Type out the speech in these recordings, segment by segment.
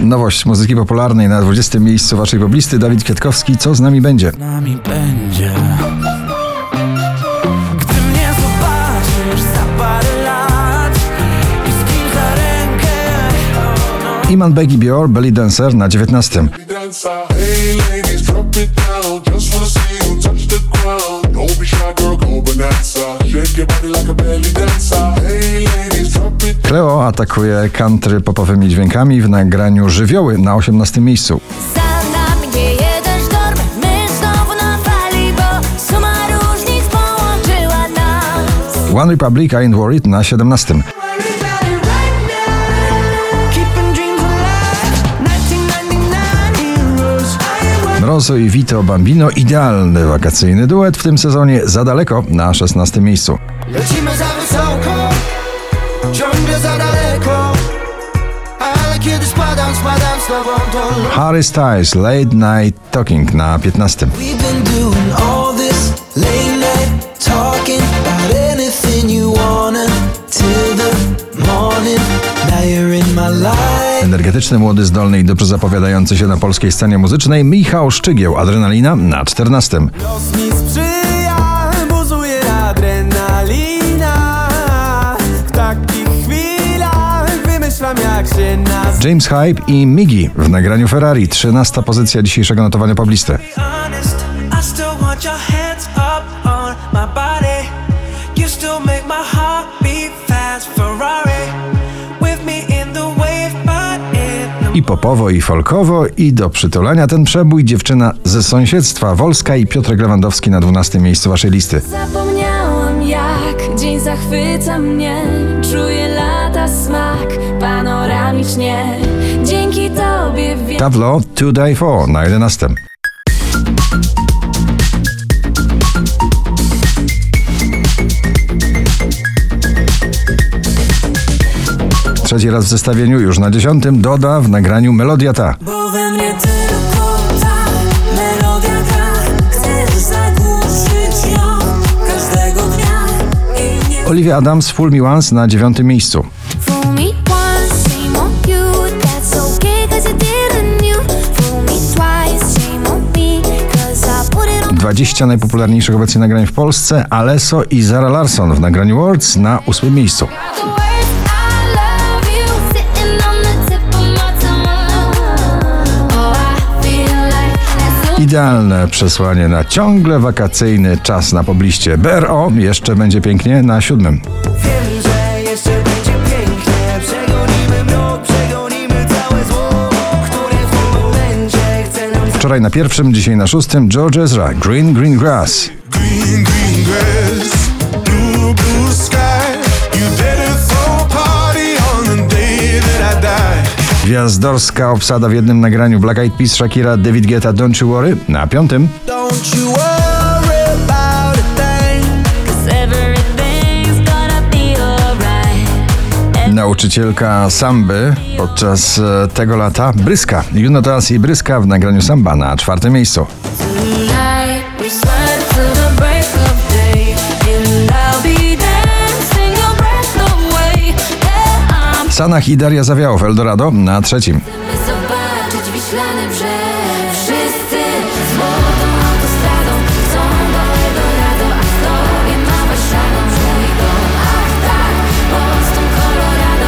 Nowość muzyki popularnej na 20. miejscu waszej poblisty Dawid Kwiatkowski. Co z nami będzie? nami będzie Gdy mnie zobaczysz za parę lat I z kim za rękę oh no. Iman Beggy Bior, Belly Dancer na 19. dancer. Hey ladies, Cleo atakuje country popowymi dźwiękami w nagraniu Żywioły na 18. miejscu. One Republic, I Ain't Worried na 17. Keeping dreams alive 1999 heroes Mrozo i Vito Bambino, idealny wakacyjny duet w tym sezonie za daleko na 16. miejscu. Lecimy za wysoko Ciągle za daleko Ale kiedy spadam, spadam z tobą to Harry Styles, Late Night Talking na 15. We've been doing all this late night talking about anything you wanna till the morning. Now you're in my life. Energetyczny, młody, zdolny i dobrze zapowiadający się na polskiej scenie muzycznej Michał Szczygieł, Adrenalina na 14. Los mi James Hype i Miggy w nagraniu Ferrari, 13 pozycja dzisiejszego notowania poblisty. I popowo, i folkowo, i do przytulania ten przebój. Dziewczyna ze sąsiedztwa Wolska i Piotrek Lewandowski na 12 miejscu waszej listy. Zapomniałam jak dzień zachwyca mnie, czuję lata smak panoramicznie. Dzięki tobie wiem. Tavlo, To Die For na 11. Trzeci raz w zestawieniu, już na dziesiątym, Doda w nagraniu Melodia ta. Bo we mnie tylko ta melodia gra Chcę zagłuszyć ją każdego dnia Olivia Adams, Full Once na dziewiątym miejscu. Fool me once, shame on you. That's okay, cause you didn't you. Fool me twice, shame on me. Cause I put it on 20 najpopularniejszych obecnie nagrań w Polsce, Alesso i Zara Larson w nagraniu Words na ósmym miejscu. Oh, Idealne przesłanie na ciągle wakacyjny czas na pobliście. BRO jeszcze będzie pięknie na siódmym. Wczoraj na pierwszym, dzisiaj na szóstym George Ezra, Green Green Grass. green, green grass. Blue, blue. Gwiazdorska obsada w jednym nagraniu Black Eyed Peas, Shakira, David Guetta, Don't You Worry na piątym. Don't you worry Nauczycielka samby podczas e, tego lata Bryska. Juno Teraz i Bryska w nagraniu samba na czwartym miejscu. Sanach i Daria Zawiałow, Eldorado na trzecim.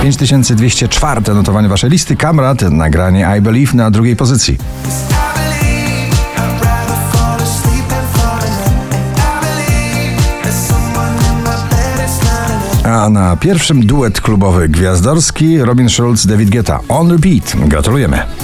5204 notowanie waszej listy. Kamrat, nagranie I Believe na drugiej pozycji. A na pierwszym duet klubowy gwiazdorski Robin Schulz, David Guetta. On repeat. Gratulujemy.